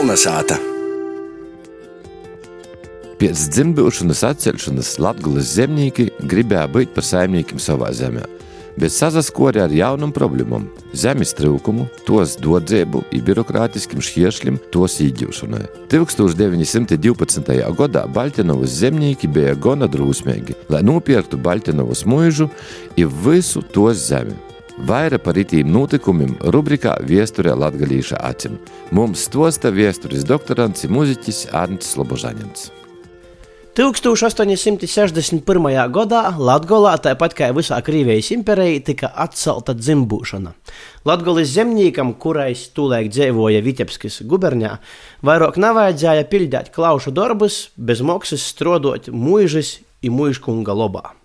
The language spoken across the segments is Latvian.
Kolnesāta! Pēc dzimšanas atcelšanas Latvijas zemnieki gribēja būt par saimniekiem savā zemē, bet sazaskori ar jaunam problēmam - zemes trūkumu, tos dodzību, birokrātiskiem šķēršļiem, tos īģūšanai. 1912. gadā Baltinovas zemnieki bija gana drūsmīgi, lai nopirktu Baltinovas mūžu un visu tos zemi. Vairāk par itīm notikumiem rubrikā Viesturē Latgalīša acim. Mums stosta viesturis doktorants un muziķis Arnts Slobožaņins. 1861. gadā Latvijā, tāpat kā visā Krievijas impērijā, tika atcelta dzimbūšana. Latvijas zemniekam, kurais tūlēk dzīvoja Vitebskis gubernijā, vairāk nevajadzēja pildīt klaušu darbus, bez maksas strādāt mūžas un mūžkunga lobā.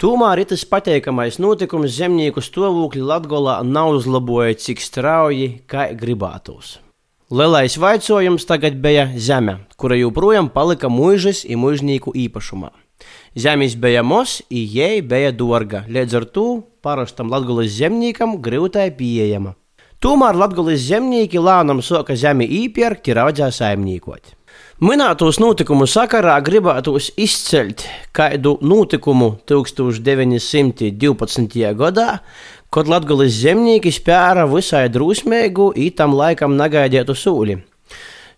Tomēr tas pateikamais notikums zemnieku stāvokli Latvijā nav uzlabojis tik strauji, kā gribētos. Lielais vaicojums tagad bija zeme, kura joprojām palika mūžas un mūžnieku īpašumā. Zemes bija mos, un jai bija dārga, līdz ar to parastam latgulis zemniekam grūtai pieejama. Tomēr latgulis zemnieki lēnām soka zemi īpirkt ir audzē saimniekot. Minētos notikumu sakarā gribētos izceļt kādu notikumu 1912. gadā, kad Latvijas zemnieki spēra visai drusmīgu, itam laikam negaidītu sūli.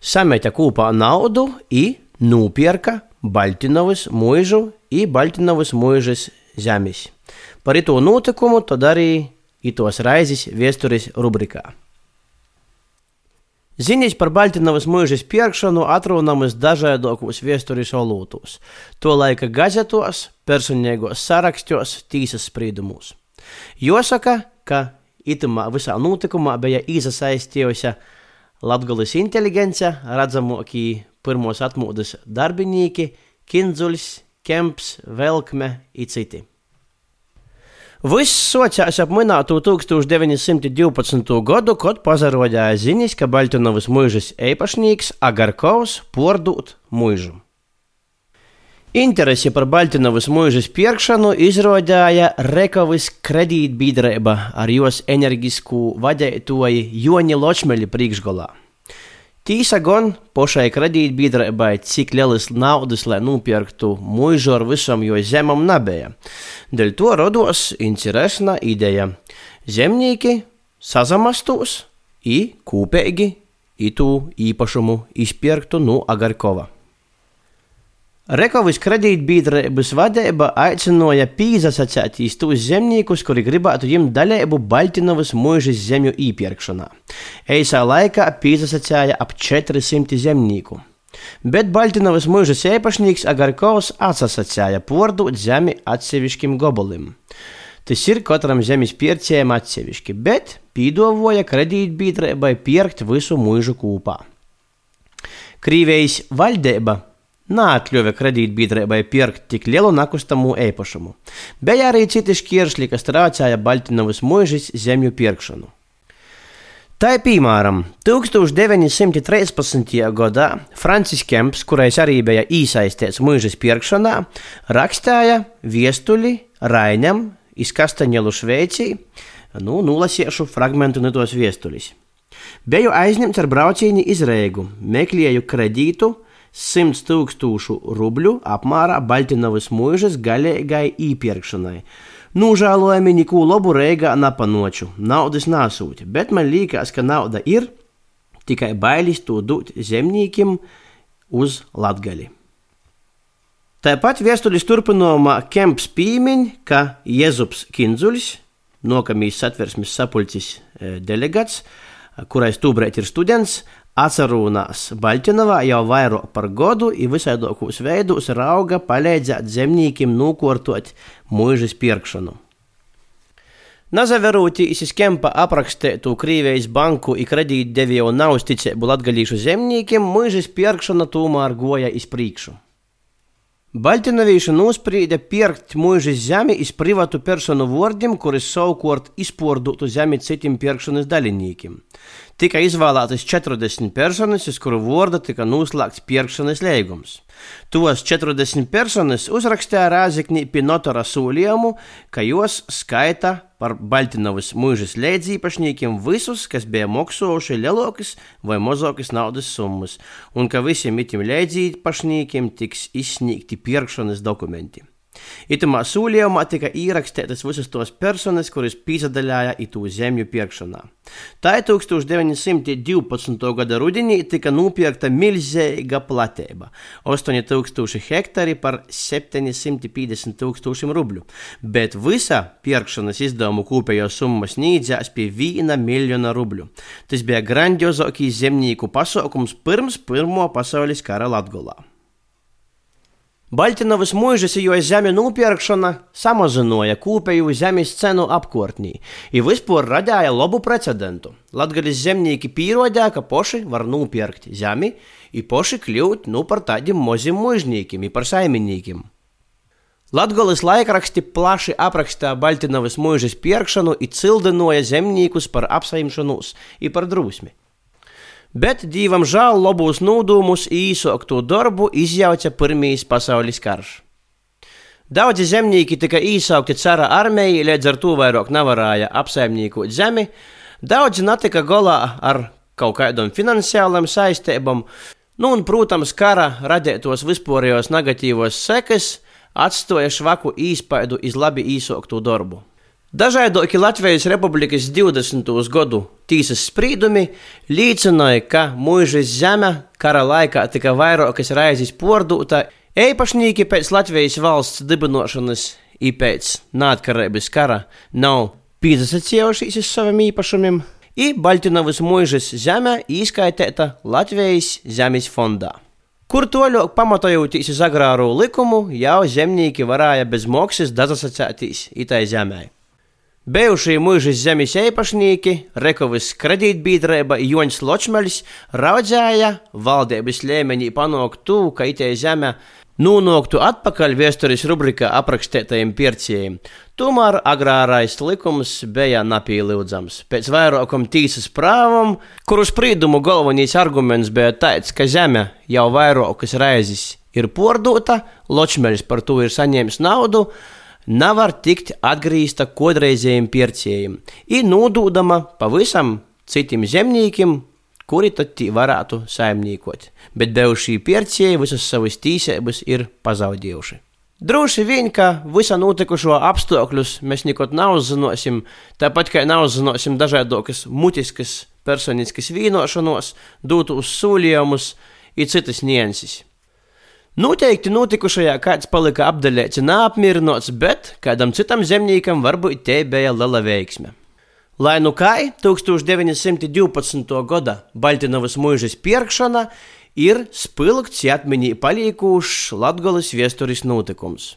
Sameta kopā naudu un nopirka Baltinovas mūžu un Baltinovas mūžas zemes. Par to notikumu tad arī itos raizes viesturis rubrikā. Ziņas par Baltiņas mūžas pirkšanu atrodamas dažādos vēstures olūtos, to laika gazetos, personīgos sarakstos, tīsas sprīdumos. Jāsaka, ka itamā visā notikumā bija iesaistījusi Latvijas inteligence, redzamākie pirmos atmodas darbinieki, Kinzuļs, Kemps, Velkme un citi. Viss sākās ap minēto 1912. gadu, kad pazarodēja ziņas, ka Baltinovas mūžas īpašnieks Agarkovs pārdot mūžu. Interesi par Baltinovas mūžas pirkšanu izrādīja Rekovas kredītbiedrība ar jos enerģisku vadītāju Joni Ločmeļa priekšgalā. Tīsa gan pašai kredītbiedrībai, cik lielas naudas, lai nopirktu mūžu ar visam, jo zemam nebija. Dēļ to rados interesanta ideja. Zemnieki sazamastos i kopīgi itu īpašumu izpirktu no Agarkova. Rekovas kredītbiedrības vadība aicināja pīzasacētīs tos zemniekus, kuri gribētu ņemt daļēbu Baltinovas mūžas zemju īpirkšanā. Eisā laikā pīzasacēja ap 400 zemnieku. Bet Baltinovas mūžas īpašnieks Agarkovs atsasacēja pārdot zemi atsevišķim gobolim. Tas ir katram zemes pircējam atsevišķi, bet pīdavoja kredītbiedrībai pirkt visu mūžu kopā. Krīvijas valdība neatļāva kredītbiedrībai pirkt tik lielu nekustamo īpašumu. Bija arī citi šķēršļi, kas traucēja Baltiņas mūžas zemju pirkšanu. Tā ir piemēram 1913. gadā Francis Kemps, kurais arī bija iesaistīts mūžas pirkšanā, rakstīja viestuļi Rainam iz Kastaņelu Šveicī, nu, nolasīšu fragment no tos viestuļus. Biju aizņemts ar braucienu iz Rīgu, meklēju kredītu, 100 tūkstošu rubļu apmērā Baltiņas mūžas galīgai īpirkšanai. Nūžēlojami neko labu reigā nepanoču, naudas nesūti, bet man liekas, ka nauda ir tikai bailis to dot zemniekiem uz latgali. Tāpat vēsturis turpinājumā Kemps pīmiņ, ka Jēzus Kinzuļs, nokamīs satversmes sapulcis e, delegāts, kurais tūbrēt ir students, Atcerūnās Baļķinovā jau vairāk par godu un visādākos veidos rauga palīdzēt zemniekiem nokārtot mūžas pirkšanu. Nazaverūtīs Kempa aprakstītu Krīvijas banku un kredītdevēju neusticību latgalīšu zemniekiem, mūžas pirkšana tomēr goja iz priekšu. Baltinovīši nosprīda pirkt mūžas zemi iz privātu personu vārdiem, kuris savukārt izpārdotu zemi citiem pirkšanas dalībniekiem. Tika izvēlētas 40 personas, uz kuru vārdu tika noslēgts pirkšanas līgums. Tos 40 personas uzrakstīja Rāzikņī pie notora sūlījumu, ka jos skaita par Baltinovas mūžas līdzīpašniekiem visus, kas bija moksojuši lielākas vai mazākas naudas summas, un ka visiem itim līdzīpašniekiem tiks izsniegti pirkšanas dokumenti. Itamā sūlījumā tika ierakstītas visas tos personas, kuras pīsadaļāja itu zemju pirkšanā. Tā 1912. gada rudenī tika nopirkta milzīga platība - 8000 hektāri par 750 tūkstošiem rubļu, bet visa pirkšanas izdevumu kopējo summa sniedzās pie 1 miljona rubļu. Tas bija grandiozākais zemnieku pasākums pirms Pirmo pasaules kara Latgolā. Baltinovas mūžas jo zemi nopirkšana samazināja kopēju zemes cenu apkārtnī, ja vispār radīja labu precedentu. Latvijas zemnieki pierādīja, ka paši var nopirkt zemi, i paši kļūt nu par tādiem maziem mūžniekiem, par saimniekiem. Latvijas laikraksti plaši aprakstīja Baltinovas mūžas pirkšanu un cildināja zemniekus par apsaimšanos un par drūsmi bet dīvam žēl labos nūdūmus īsoktu darbu izjauca Pirmīs pasaules karš. Daudzi zemnieki tika īsaukti cara armijai, līdz ar to vairāk nevarēja apsaimniekot zemi, daudzi netika galā ar kaut kādam finansiālam saistībām, nu un, protams, kara radītos vispārējos negatīvos sekas atstāja švaku īspaidu iz labi īsoktu darbu. Dažādokie Latvijas Republikas 20. gadu tīsas sprīdumi liecināja, ka mūžas zeme kara laikā tika vairākas reizes pārdota. Eipašnieki pēc Latvijas valsts dibināšanas un pēc neatkarības kara nav piesaistījušies uz saviem īpašumiem, un Baltinovas mūžas zeme izskaitēta Latvijas zemes fondā kur toļok pamatojoties uz agrāro likumu, jau zemnieki varēja bez maksas dazasacētīs itai zemē. Bijušie mūžas zemes īpašnieki, Rekovas kredītbiedrība Joņš Ločmeļs raudzēja valdības līmenī panākt to, ka itē zeme nonāktu atpakaļ vēstures rubrikā aprakstītajiem pircējiem. Tomēr agrārais likums bija napīlīdzams. Pēc vairākam tīsas prāvam, kuru spriedumu galvenais arguments bija tāds, ka zeme jau vairākas reizes ir pārdota, Ločmeļs par to ir saņēmis naudu nevar tikt atgriezta kodreizējiem pircējiem, ir nododama pavisam citiem zemniekiem, kuri tad varētu saimniekot, bet bijušie pircēji visas savas tīsības ir pazaudējuši. Droši vien, ka visu notikušo apstākļus mēs nekad neuzzināsim, tāpat kā neuzzināsim dažādas mutiskas, personiskas vīnošanos, dotus solījumus un citas nianses. Noteikti notikušajā kāds palika apdaļēts un apmierināts, bet kādam citam zemniekam varbūt te bija liela veiksme. Lai nu kā 1912. gada Baltinovas mūžas pirkšana ir spilgts atmiņā palīkušs Latgolas viesturis notikums.